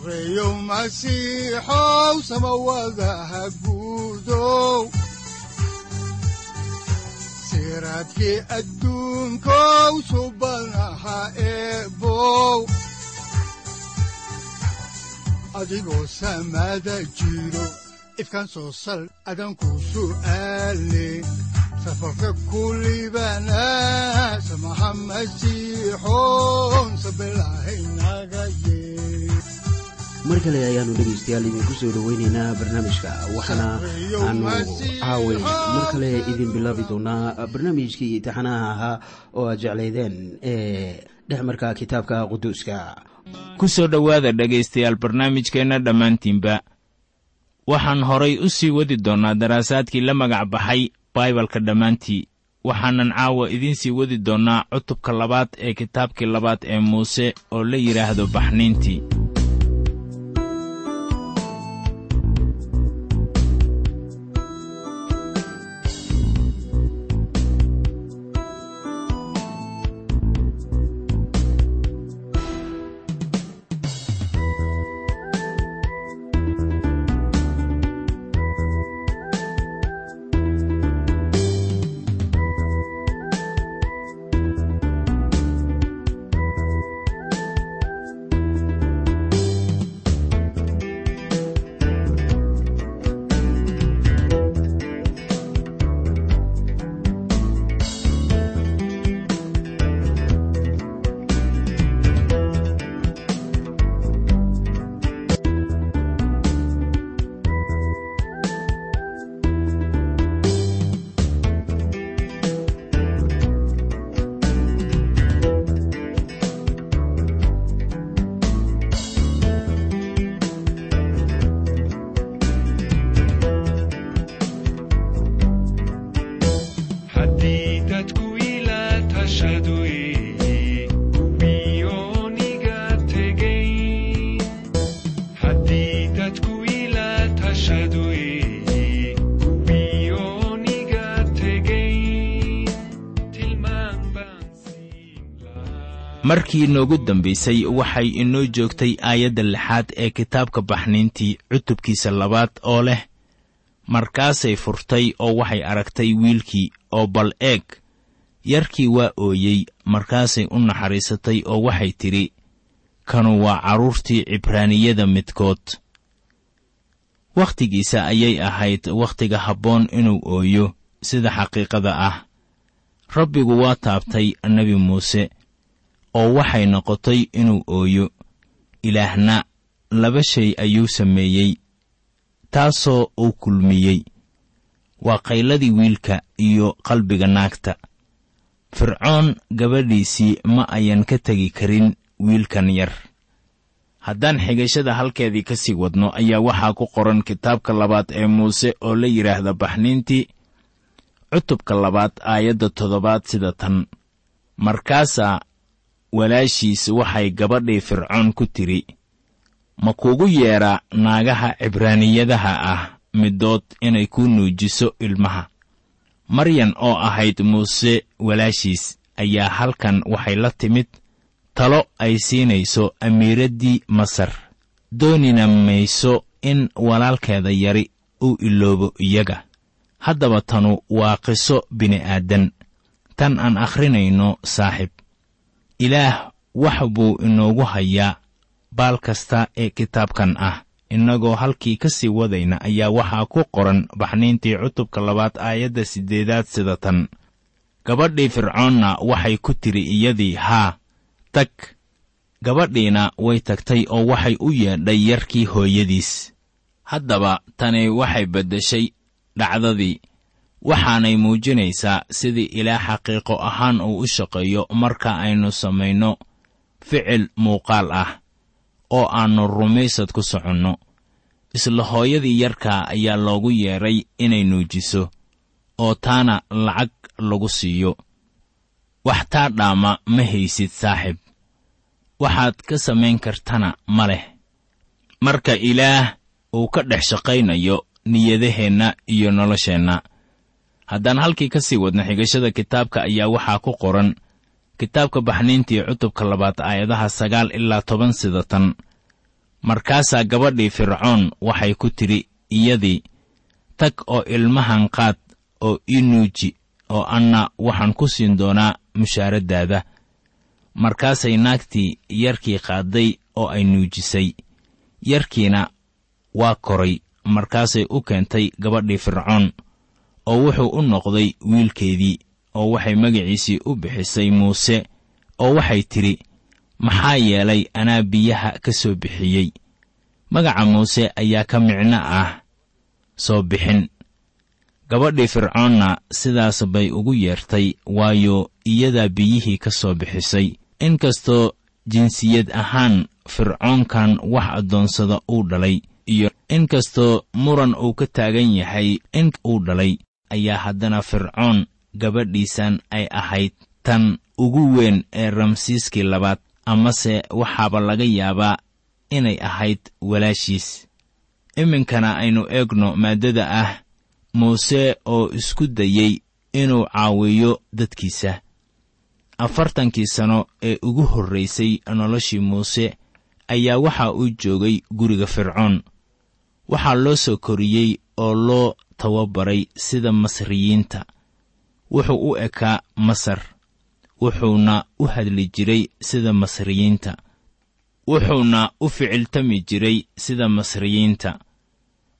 sareyow masiixow samawadaha guudow siraadkii adduunkow mar kale ayaanu dhegaystayaal idinku soo dhoweynaynaa barnaamijka. Waxaana aanu caaway mar kale idin bilaabi doonaa barnaamijkii taxanaha ahaa oo aad jeclaydeen ee dhexmarka kitaabka quduuska. Ku soo dhowaada dhegaystayaal barnaamijkeenna dhammaantiinba. Waxaan horay u sii wadi doonnaa daraasaadkii la magac baxay baibalka dhammaantii. Waxaanan caawa idiin sii wadi doonnaa cutubka labaad ee kitaabkii labaad ee muuse oo la yidhaahdo baxniintii markii noogu dambaysay waxay inoo joogtay aayadda lixaad ee kitaabka baxniintii cutubkiisa labaad oo leh markaasay furtay oo waxay aragtay wiilkii oo bal eeg. Yarkii waa ooyey markaasay u naxariisatay oo waxay tidhi kanu waa carruurtii cibraaniyada midkood wakhtigiisa ayay ahayd wakhtiga habboon inuu ooyo sida xaqiiqada ah. Rabbigu waa taabtay nebi muuse oo waxay noqotay inuu ooyo ilaahna laba shay ayuu sameeyey taasoo uu kulmiyey. Waa qayladii wiilka iyo qalbiga naagta. Fircoon gabadhiisii ma ayan ka tegi karin wiilkan yar haddaan xigashada halkeedii ka sii wadno ayaa waxaa ku qoran kitaabka labaad ee muuse oo la yidhaahda baxniintii cutubka labaad aayadda toddobaad sida tan. Markaasaa walaashiis waxay gabadhii fircoon ku tidhi ma kuugu yeedhaa naagaha cibraaniyadaha ah middood inay kuu nuujiso ilmaha? Maryan oo ahayd muuse walaashiis ayaa halkan waxay la timid talo ay siinayso amiiraddii masar. Doonina mayso in walaalkeeda yari uu iloobo iyaga. Haddaba tanu waa qiso bini'aadan. Tan aan akhrinayno saaxib. Ilaah wax buu inoogu hayaa. Baal kasta ee kitaabkan ah innagoo halkii ka sii wadayna ayaa waxaa ku qoran baxniintii cutubka labaad aayadda siddeedaad sida tan. Gabadhii fircoonna waxay ku tidhi iyadii haa tag. Gabadhiina way tagtay oo waxay u yeedhay yarkii hooyadiis. Haddaba tani waxay beddeshay dhacdadii. Waxaanay muujinaysaa sidii ilaah xaqiiqo ahaan uu u shaqeeyo marka aynu samayno ficil muuqaal ah oo aannu rumaysad ku soconno. Isla hooyadii yarkaa ayaa loogu yeedhay inay nuujiso oo taana lacag lagu siiyo wax taa dhaama ma haysid saaxib. Waxaad ka samayn kartana ma leh. Marka ilaah uu ka dhex shaqaynayo niyadaheenna iyo nolosheenna. Haddaan halkii ka sii wadna xigashada kitaabka ayaa waxaa ku qoran. Kitaabka baxniintii cutubka labaad aayadaha sagaal ilaa toban sida tan. Markaasaa gabadhii fircoon waxay ku tidhi iyadii tag oo ilmahan qaad oo ii nuuji oo anna waxaan ku siin doonaa mushaaraddaada. Markaasay naagtii yarkii qaadday oo ay nuujisay. Yarkiina waa koray markaasay u keentay gabadhii fircoon oo wuxuu u noqday wiilkeedii oo waxay magaciisii u bixisay muuse oo waxay tidhi maxaa yeelay anaa biyaha ka soo bixiyey? Magaca muuse ayaa ka micno ah soo bixin gabadhii fircoonna sidaas bay ugu yeertay waayo iyadaa biyihii ka soo bixisay. Inkastoo jinsiyad ahaan fircoonkan wax addoonsada uu dhalay iyo inkastoo muran uu ka taagan yahay in uu dhalay ayaa haddana fircoon gabadhiisan ay ahayd tan ugu weyn ee ramsiiskii labaad amase waxaaba laga yaabaa inay ahayd walaashiis. Iminkana aynu eegno maaddada ah muuse oo isku dayey inuu caawiyo dadkiisa. Afartankii sano ee ugu horraysay noloshii muuse ayaa waxa uu joogay guriga fircoon. Waxaa loo soo koriyey oo loo tababaray sida masriyiinta. Wuxuu u ekaa masar wuxuuna u hadli jiray sida masriyiinta. Wuxuuna u ficiltami jiray sida masriyiinta.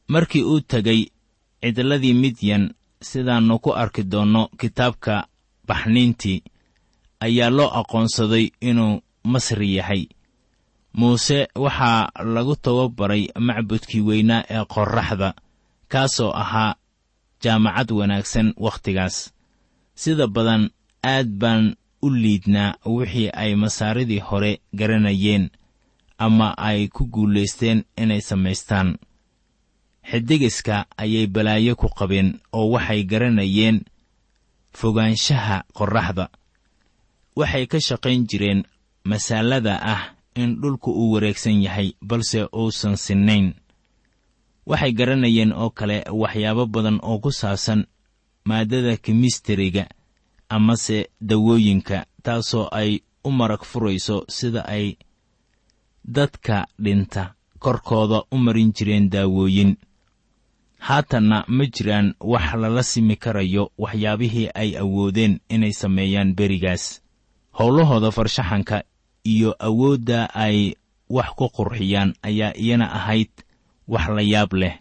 Markii uu tegay cidladii midyan sidaannu ku arki doonno kitaabka baxniintii ayaa loo aqoonsaday inuu masri yahay. Muuse waxaa lagu tababaray macbudkii weynaa ee qorraxda kaasoo ahaa jaamacad wanaagsan wakhtigaas. Sida badan aad baan u liidnaa wixii ay masaaridii hore garanayeen ama ay ku guulaysteen inay samaystaan xidigiska ayay balaayo ku qabeen oo waxay garanayeen fogaanshaha qorraxda. Waxay ka shaqayn jireen masaalada ah in dhulku uu wareegsan yahay balse uusan sinnayn. Waxay garanayeen oo kale waxyaabo badan oo ku saabsan maaddada kimistariga amase dawooyinka taasoo ay u marag furayso sida ay dadka dhinta korkooda u marin jireen daawooyin haatanna ma jiraan wax lala simi karayo waxyaabihii ay awoodeen inay sameeyaan berigaas. Howlahooda farshaxanka iyo awoodda ay wax ku qurxiyaan ayaa iyana ahayd wax la yaab leh.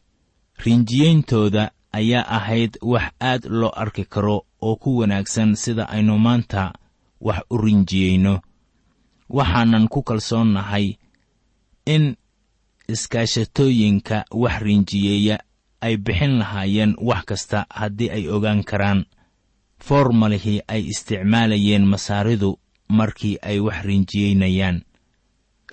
Rinjiyeyntooda ayaa ahayd wax aad loo arki karo oo ku wanaagsan sida aynu maanta wax u rinjiyeyno. Waxaanan ku kalsoonnahay in iskaashatooyinka wax rinjiyeeya ay bixin lahaayeen wax kasta haddii ay ogaan karaan. Foormalihii ay isticmaalayeen masaaridu markii ay wax rinjiyeynayaan.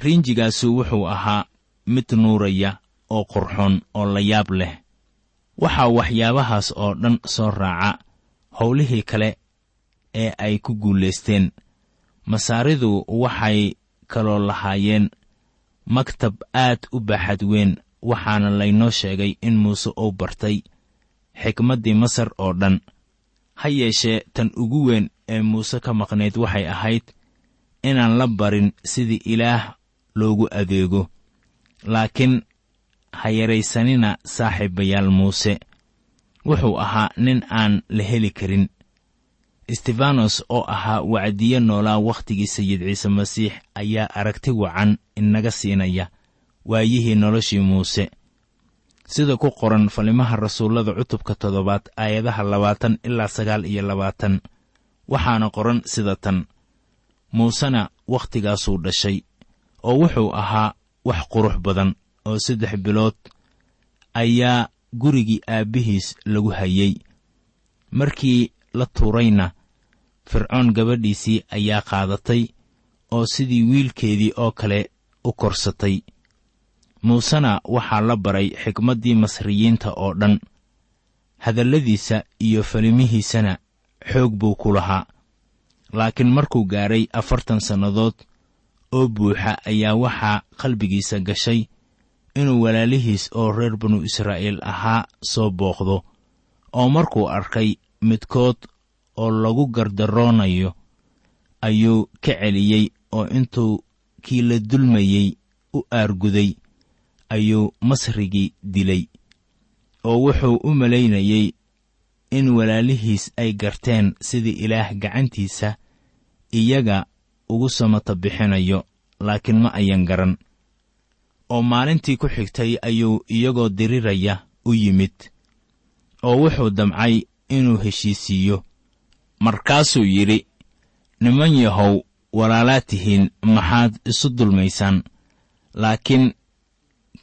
Rinjigaasu wuxuu ahaa mid nuuraya oo qurxoon oo la yaab leh. Waxaa waxyaabahaas oo dhan soo raaca howlihii kale ee ay ku guulaysteen masaaridu waxay kaloo lahaayeen maktab aad u baaxad weyn waxaana laynoo sheegay in muuse uu bartay xikmaddii masar oo dhan. Ha yeeshee tan ugu weyn ee muuse ka maqnayd waxay ahayd inaan la barin sidii ilaah loogu adeego. Laakiin ha yaraysanina saaxiibayaal muuse wuxuu ahaa nin aan la heli karin. Stefanos oo ahaa wacdiye noolaa wakhtigii sayid ciise masiix ayaa aragti wacan inaga siinaya waayihii noloshii muuse. Sida ku qoran falimaha rasuullada cutubka toddobaad aayadaha labaatan ilaa sagaal iyo labaatan. Waxaana qoran sida tan. Muusena wakhtigaasuu dhashay oo wuxuu ahaa wax qurux badan oo saddex bilood ayaa gurigii aabbihiis lagu hayey markii la tuurayna fircoon gabadhiisii ayaa qaadatay oo sidii wiilkeedii oo kale u korsatay muusena waxaa la baray xikmaddii masriyiinta oo dhan. Hadalladiisa iyo falimihiisana xoog buu ku lahaa. Laakiin markuu gaadhay afartan sannadood oo buuxa ayaa waxaa qalbigiisa gashay inuu walaalihiis oo reer banu israa'iil ahaa soo booqdo oo markuu arkay midkood oo lagu gardaroonayo ayuu ka celiyey oo intuu kii la dulmayey u aarguday ayuu masrigii dilay oo wuxuu u malaynayey in walaalihiis ay garteen sidii ilaah gacantiisa iyaga ugu samata bixinayo laakiin ma ayan garan. Oo maalintii ku xigtay ayuu iyagoo diriraya u yimid oo wuxuu damcay inuu heshiisiiyo. Markaasuu yidhi niman yahow walaalaad tihiin maxaad isu dulmaysaan laakiin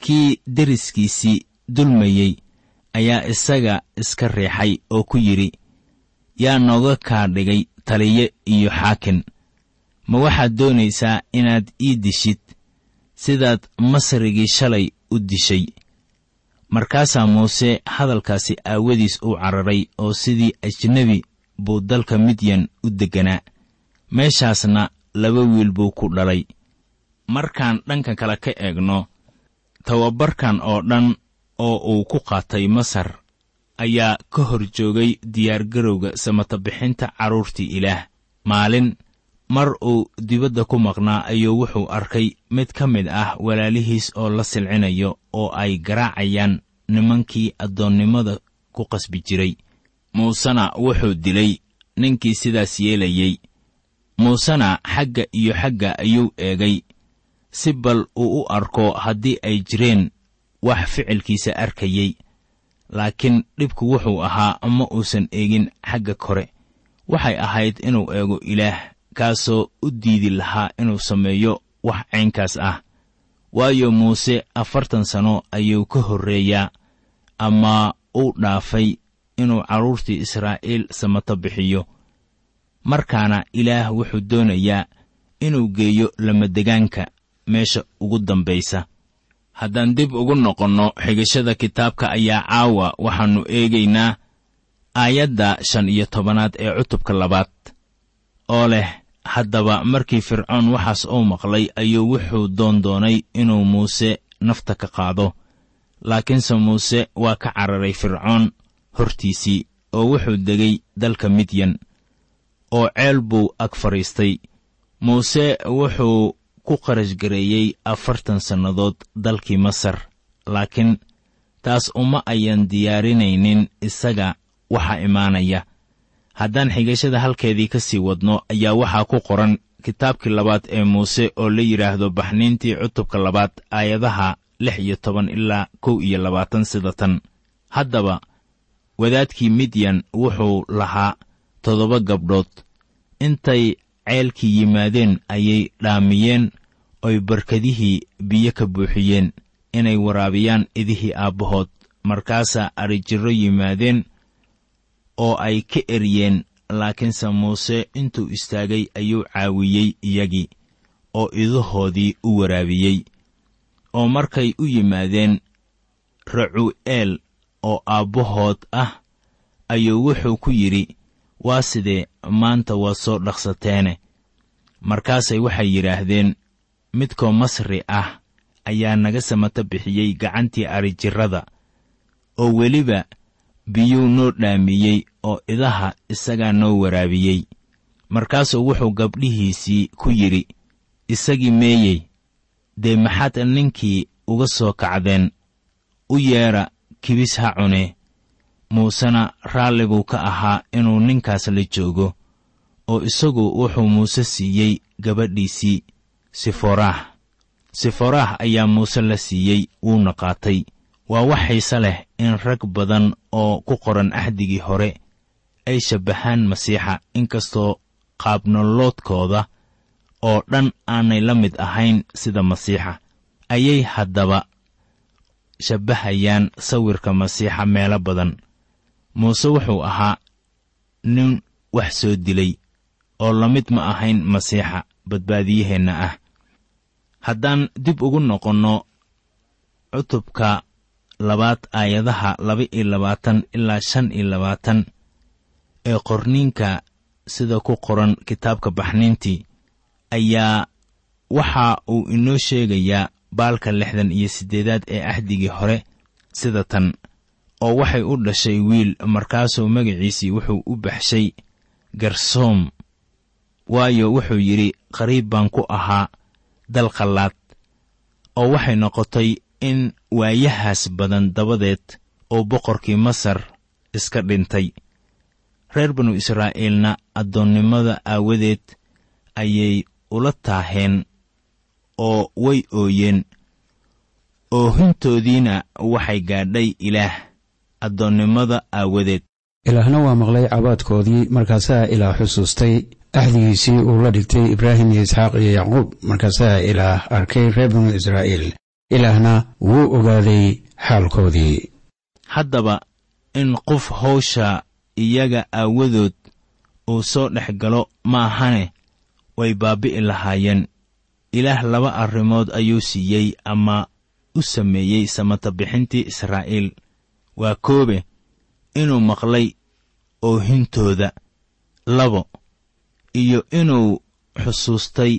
kii deriskiisii dulmayey ayaa isaga iska riixay oo ku yidhi yaa nooga kaa dhigay taliye iyo xaakin. Ma waxaad doonaysaa inaad ii dishid? Sidaad masrigii shalay u dishay. Markaasaa muuse hadalkaasi aawadiis u cararay oo sidii ajnebi buu dalka midyan u degganaa meeshaasna laba wiil buu ku dhalay. Markaan dhanka kale ka eegno tababarkan oo dhan oo uu ku qaatay masar ayaa ka hor joogay diyaargarowga samatabixinta carruurtii ilaah. Maalin mar uu dibadda ku maqnaa ayuu wuxuu arkay mid ka mid ah walaalihiis oo la silcinayo oo ay garaacayaan nimankii addoonnimada ku qasbi jiray. Muusena wuxuu dilay ninkii sidaas yeelayey muusena xagga iyo xagga ayuu eegay si bal uu u arko haddii ay jireen wax ficilkiisa arkayey laakiin dhibku wuxuu ahaa ma uusan eegin xagga kore. Waxay ahayd inuu eego ilaah kaasoo u diidi lahaa inuu sameeyo wax caynkaas ah. Waayo muuse afartan sano ayuu ka horreeyaa ama uu dhaafay inuu carruurtii israa'iil samato bixiyo. Markaana ilaah wuxuu doonayaa inuu geeyo lamadegaanka meesha ugu dambaysa haddaan dib ugu noqonno xigashada kitaabka ayaa caawa waxaannu eegaynaa aayadda shan iyo tobanaad ee cutubka labaad. Oo leh haddaba markii fircoon waxaas uu maqlay ayuu wuxuu doondoonay inuu muuse nafta ka qaado. Laakiinse muuse waa ka cararay fircoon hortiisii oo wuxuu degay dalka midyan oo ceel buu ag fadhiistay. Muuse wuxuu ku qarash gareeyey afartan sannadood dalkii masar. Laakiin taas uma ayan diyaarinaynin isaga waxa imaanaya. Haddaan xigashada halkeedii ka sii wadno ayaa waxaa ku qoran kitaabkii labaad ee muuse oo la yidhaahdo baxniintii cutubka labaad aayadaha lix iyo toban ilaa kow iyo labaatan sida tan. Haddaba wadaadkii midyan wuxuu lahaa toddoba gabdhood. Intay ceelkii yimaadeen ayay dhaamiyeen oy barkadihii biyo ka buuxiyeen inay waraabiyaan idihii aabbahood. Markaasaa adrijirro yimaadeen oo ay ka eryeen laakiinse muuse intuu istaagay ayuu caawiyey iyagii oo idahoodii u waraabiyey. Oo markay u yimaadeen racu'eel oo aabbahood ah ayuu wuxuu ku yidhi waa sidee maanta waad soo dhaqsateene? Markaasay waxay yidhaahdeen midkoo masri ah ayaa naga samata bixiyey gacantii adrijirrada oo weliba biyuu noo dhaamiyey oo idaha isagaa noo waraabiyey. Markaasuu wuxuu gabdhihiisii ku yidhi isagii meeyey dee maxaad ninkii uga soo kacdeen? U yeedha kibis ha cune muusena raalliguu ka ahaa inuu ninkaas la joogo oo isagu wuxuu muuse siiyey gabadhiisii siforaah. Siforaah ayaa muuse la siiyey wuuna qaatay. Waa wax xiise leh in rag badan oo ku qoran axdigii hore ay shabbahaan masiixa inkastoo qaabnoloodkooda oo dhan aanay la mid ahayn sida masiixa. Ayay haddaba shabbahayaan sawirka masiixa meelo badan muuse wuxuu ahaa nin wax soo dilay oo la mid ma ahayn masiixa badbaadiyaheenna ah. Haddaan dib ugu noqonno cutubka labaad aayadaha laba iyo labaatan ilaa shan iyo labaatan ee qorniinka sida ku qoran kitaabka baxniintii ayaa waxa uu inoo sheegayaa baalka lixdan iyo siddeedaad ee axdigii hore sida tan oo waxay u dhashay wiil markaasuu magaciisii wuxuu u baxshay garsoom. Waayo wuxuu yidhi qariib baan ku ahaa dal qallaad oo waxay noqotay in waayahaas badan dabadeed oo boqorkii masar iska dhintay. Reer banu israa'iilna addoonnimada aawadeed ayay ula taaheen oo way ooyeen. Oohintoodiina waxay gaadhay ilaah addoonnimada aawadeed. Ilaahna waa maqlay cabaadkoodii markaasaa ilaah xusuustay axdigiisii uu la dhigtay ibraahim iyo isxaaq iyo yacquub markaasaa ilaah arkay reer banu israa'iil. Ilaahna wuu ogaaday xaalkoodii. Haddaba in qof hawsha iyaga aawadood uu soo dhex galo ma ahane way baabbi'i lahaayeen. Ilaah laba arrimood ayuu siiyey ama u sameeyey samata bixintii israa'iil waa koobe inuu maqlay oohintooda labo iyo inuu xusuustay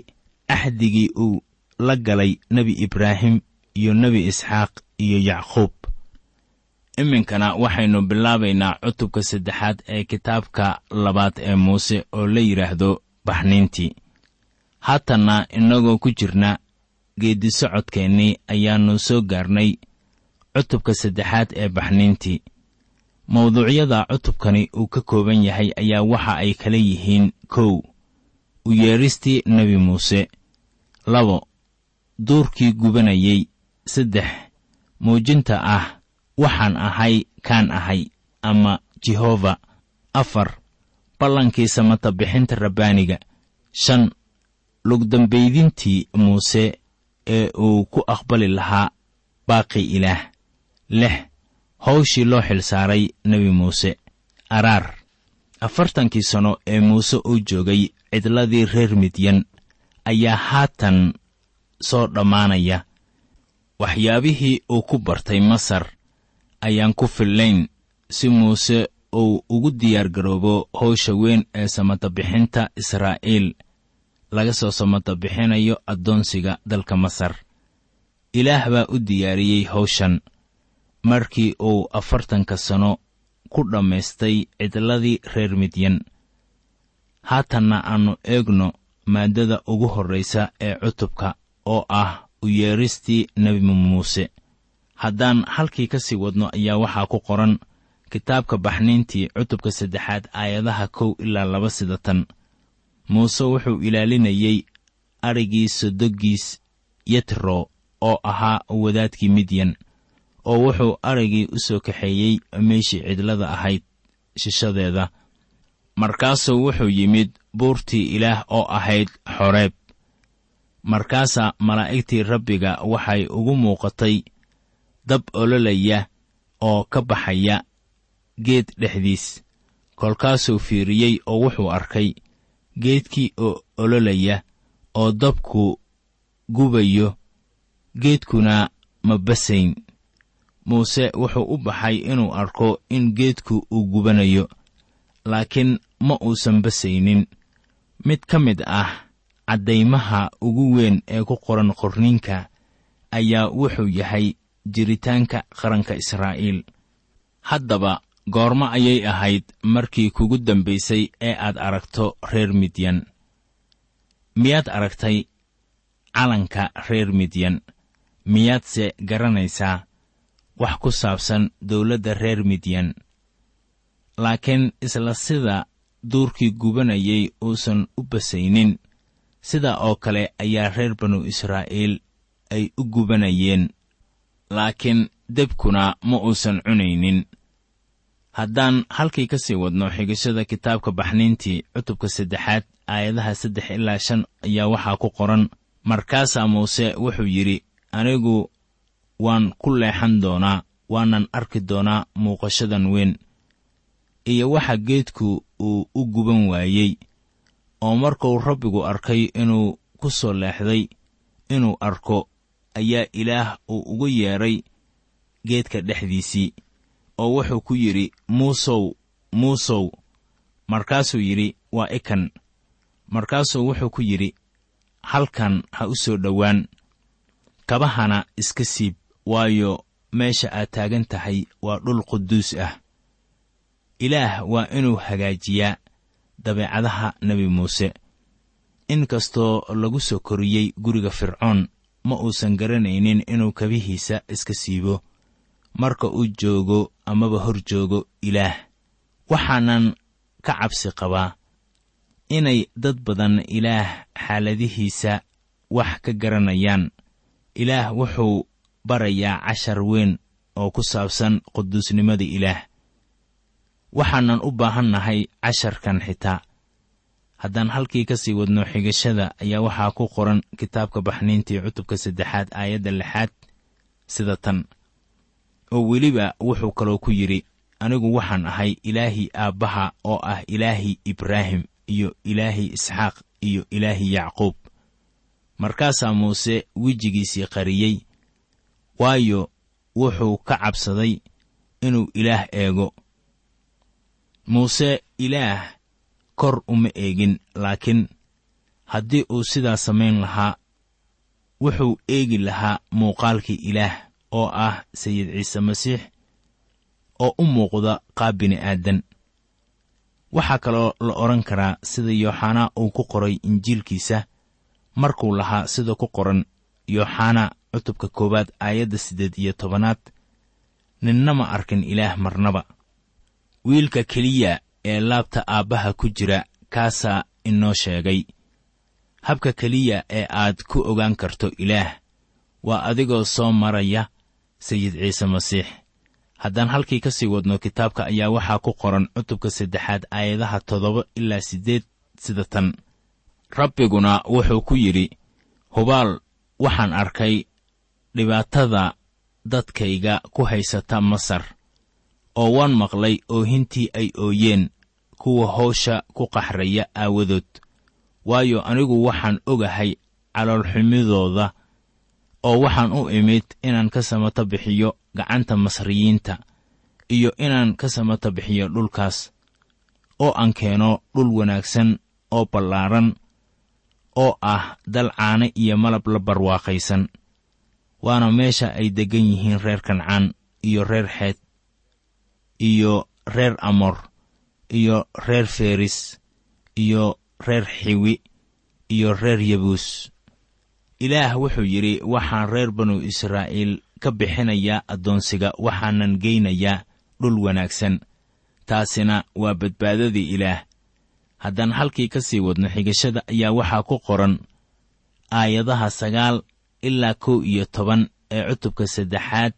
axdigii uu la galay nebi ibraahim iyo nebi isxaaq iyo yacquub. Iminkana waxaynu bilaabaynaa cutubka saddexaad ee kitaabka labaad ee muuse oo la yidhaahdo baxniintii. Haatanna innagoo ku jirna geeddisocodkeennii ayaannu soo gaarnay cutubka saddexaad ee baxniintii mawduucyada cutubkani uu ka kooban yahay ayaa waxa ay kala yihiin kow. U yeedhistii nebi muuse. Labo duurkii gubanayey saddex muujinta ah waxaan ahay kaan ahay ama jehova afar ballankii samata bixinta rabbaaniga. Shan lugdambaydintii muuse ee uu ku aqbali lahaa baaqi ilaah lix hawshii loo xilsaaray nebi muuse. Araar afartankii sano ee muuse uu joogay cidladii reer midyan ayaa haatan soo dhammaanaya. Waxyaabihii uu ku bartay masar ayaan ku fillayn si muuse uu ugu diyaargaroobo hawsha weyn ee samata bixinta israa'iil laga soo samata bixinayo addoonsiga dalka masar. Ilaah baa u diyaariyey hawshan markii uu afartanka sano ku dhammaystay cidladii reer midyan. Haatanna aannu eegno maaddada ugu horraysa ee cutubka oo ah u yeedhistii nebi muuse. Haddaan halkii ka sii wadno ayaa waxaa ku qoran kitaabka baxniintii cutubka saddexaad aayadaha kow ilaa laba sida tan. Muuse wuxuu ilaalinayey adrhigii sodogiis yetro oo ahaa wadaadkii midyan oo wuxuu adrhigii u soo kaxeeyey meeshii cidlada ahayd shishadeeda. Markaasuu wuxuu yimid buurtii ilaah oo ahayd xoreeb markaasaa malaa'igtii rabbiga waxay ugu muuqatay dab ololaya oo ka baxaya geed dhexdiis. Kolkaasuu fiiriyey oo wuxuu arkay geedkii oo ololaya oo dabku gubayo geedkuna ma basayn muuse wuxuu u baxay inuu arko in geedku uu gubanayo laakiin ma uusan basaynin. Mid ka mid ah caddaymaha ugu weyn ee ku qoran qorniinka ayaa wuxuu yahay jiritaanka qaranka israa'iil. Haddaba goormo ayay ahayd markii kugu dambaysay ee aad aragto reer midyan miyaad aragtay calanka reer midyan miyaadse garanaysaa wax ku saabsan dawladda reer midyan laakiin isla sida duurkii gubanayay uusan u basaynin sidaa oo kale ayaa reer banu israa'iil ay u gubanayeen. Laakiin debkuna ma uusan cunaynin. Haddaan halkii ka sii wadno xigashada kitaabka baxniintii cutubka saddexaad aayadaha saddex ilaa shan ayaa waxaa ku qoran markaasaa muuse wuxuu yidhi anigu waan ku leexan doonaa waanan arki doonaa muuqashadan weyn. Iyo waxa geedku uu u guban waayey oo markuu rabbigu arkay inuu ku soo leexday inuu arko ayaa ilaah uu ugu yeedhay geedka dhexdiisii oo wuxuu ku yidhi muusow muusow. Markaasuu yidhi waa ikan. Markaasuu wuxuu ku yidhi halkan ha u soo dhowaan. Kabahana iska siib waayo meesha aad taagan tahay waa dhul quduus ah. Ilaah waa inuu hagaajiyaa dabeecadaha nebi muuse. In kastoo lagu soo koriyey guriga fircoon ma uusan garanaynin inuu kabihiisa iska siibo. Marka uu joogo amaba hor joogo ilaah waxaanan ka cabsi qabaa inay dad badan ilaah xaaladihiisa wax ka garanayaan. Ilaah wuxuu barayaa cashar weyn oo ku saabsan quduusnimada ilaah. Waxaanan u baahannahay casharkan xitaa. Haddaan halkii ka sii wadno xigashada ayaa waxaa ku qoran kitaabka baxniintii cutubka saddexaad aayadda lixaad sida tan. Oo weliba wuxuu kaloo ku yidhi anigu waxaan ahay ilaahii aabbaha oo ah ilaahii ibraahim iyo ilaahii isxaaq iyo ilaahii yacquub. Markaasaa muuse wejigiisii qariyey waayo wuxuu ka cabsaday inuu ilaah eego. Muuse ilaah kor uma eegin laakiin haddii uu sidaa samayn lahaa wuxuu eegi lahaa muuqaalkii ilaah oo ah sayid ciise masiix oo u muuqda qaab bini'aadan. Waxaa kaloo la odhan karaa sida yooxanaa uu ku qoray injiilkiisa markuu lahaa sida ku qoran yooxana cutubka koowaad aayadda siddeed iyo tobanaad. Ninna ma arkin ilaah marnaba. Wiilka keliya ee laabta aabbaha ku jira kaasaa inoo sheegay. Habka keliya ee aad ku ogaan karto ilaah waa adigoo soo maraya sayid ciise masiix. Haddaan halkii ka sii wadno kitaabka ayaa waxaa ku qoran cutubka saddexaad aayadaha toddoba ilaa siddeed sida tan rabbiguna wuxuu ku yidhi hubaal waxaan arkay dhibaatada dadkayga ku haysata masar oo waan maqlay oohintii ay ooyeen kuwa hawsha ku qaxraya aawadood. Waayo anigu waxaan ogahay caloolxumidooda oo waxaan u imid inaan ka samato bixiyo gacanta masriyiinta iyo inaan ka samato bixiyo dhulkaas oo aan keeno dhul wanaagsan oo ballaaran oo ah dal caane iyo malab la barwaaqaysan waana meesha ay deggan yihiin reer kancaan iyo reer xeed iyo reer amor iyo reer feris iyo reer xiwi iyo reer yabuus. Ilaah wuxuu yidhi waxaan reer banu israa'iil ka bixinayaa addoonsiga waxaanan geynayaa dhul wanaagsan. Taasina waa badbaadadii ilaah. Haddaan halkii ka sii wadno xigashada ayaa waxaa ku qoran aayadaha sagaal ilaa kow iyo toban ee cutubka saddexaad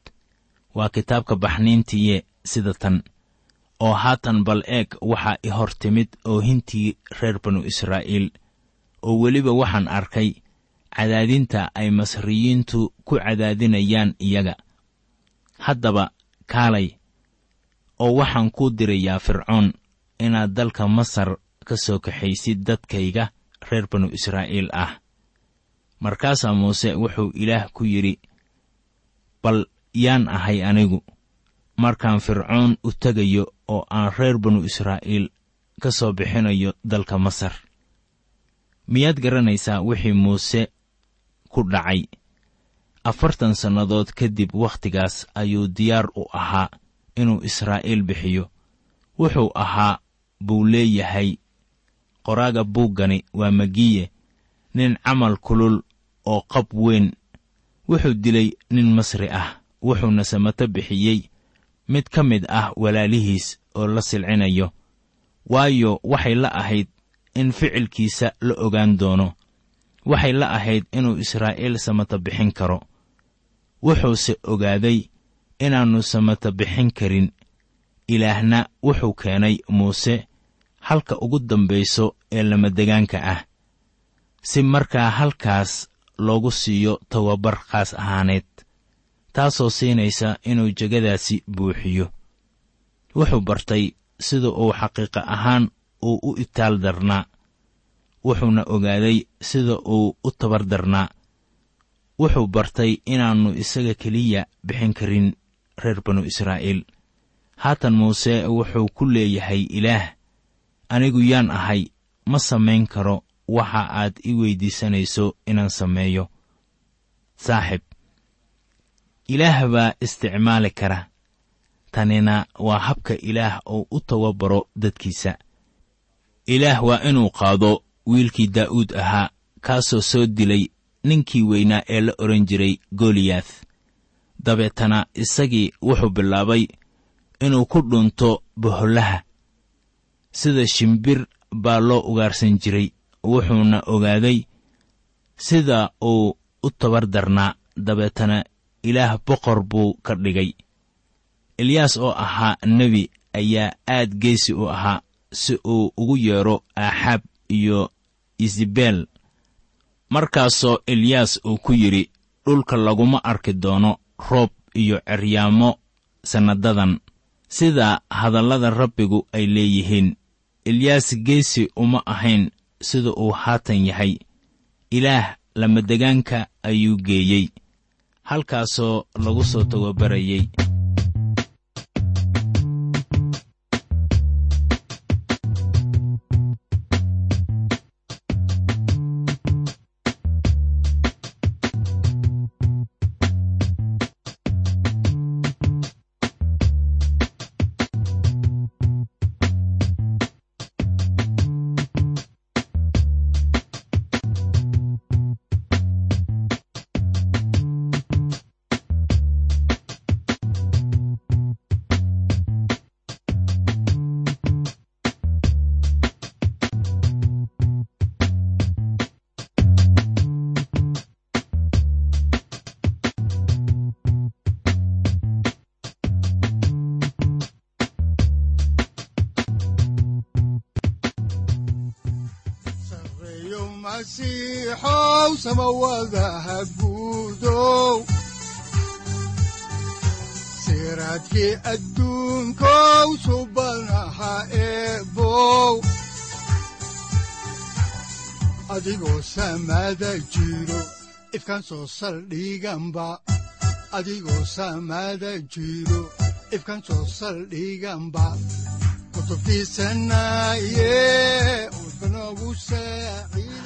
waa kitaabka baxniintiye sida tan. Oo haatan bal eeg waxaa i hor timid oohintii reer banu israa'iil. Oo weliba waxaan arkay cadaadinta ay masriyiintu ku cadaadinayaan iyaga. Haddaba kaalay oo waxaan kuu dirayaa fircoon inaad dalka masar ka soo kaxaysid dadkayga reer banu israa'iil ah markaasaa muuse wuxuu ilaah ku yidhi bal yaan ahay anigu markaan fircoon u tegayo oo aan reer banu israa'iil ka soo bixinayo dalka masar. Miyaad garanaysaa wixii muuse ku dhacay? Afartan sannadood kadib wakhtigaas ayuu diyaar u ahaa inuu israa'iil bixiyo. Wuxuu ahaa buu leeyahay qoraaga buuggani waa magiye. Nin camal kulul oo qab weyn. Wuxuu dilay nin masri ah wuxuuna samato bixiyey. Mid ka mid ah walaalihiis oo la silcinayo. Waayo waxay la ahayd in ficilkiisa la ogaan doono. Waxay la ahayd inuu israa'iil samato bixin karo. Wuxuuse ogaaday inaannu samato bixin karin. Ilaahna wuxuu keenay muuse halka ugu dambayso ee lamadegaanka ah. Si markaa halkaas loogu siiyo tababar khaas ahaaneed taasoo siinaysa inuu jegadaasi buuxiyo. Wuxuu bartay sida uu xaqiiqa ahaan uu u itaal darnaa wuxuuna ogaaday sida uu u tabar darnaa. Wuxuu bartay inaannu isaga keliya bixin karin reer banu israa'iil. Haatan muuse wuxuu ku leeyahay ilaah anigu yaan ahay ma samayn karo waxa aad i weyddiisanayso inaan sameeyo. Saaxib ilaah baa isticmaali kara. Tanina waa habka ilaah oo u tababaro dadkiisa. Ilaah waa inuu qaado wiilkii daa'uud ahaa kaasoo soo dilay ninkii weynaa ee la odhan jiray goliyaath dabeetana isagii wuxuu bilaabay inuu ku dhunto bohollaha sida shimbir baa loo ugaarsan jiray wuxuuna ogaaday sida uu u tabar darnaa. Dabeetana ilaah boqor buu ka dhigay. Elyaas oo ahaa nebi ayaa aad geesi u ahaa si uu ugu yeedho aaxaab iyo isabel markaasoo elyaas uu ku yidhi dhulka laguma arki doono roob iyo ceryaamo sannadadan sida hadallada rabbigu ay leeyihiin elyaas geesi uma ahayn sida uu haatan yahay. Ilaah lamadegaanka ayuu geeyey halkaasoo lagu soo tababarayey masiixow samawadaha guudow siraadkii adduunkow subanaha eebow adigoo samada jiro ifkaan soo saldhiganba adigoo samada jiro ifkaan soo saldhiganba kutubtiisanaye udbanogu saaciiday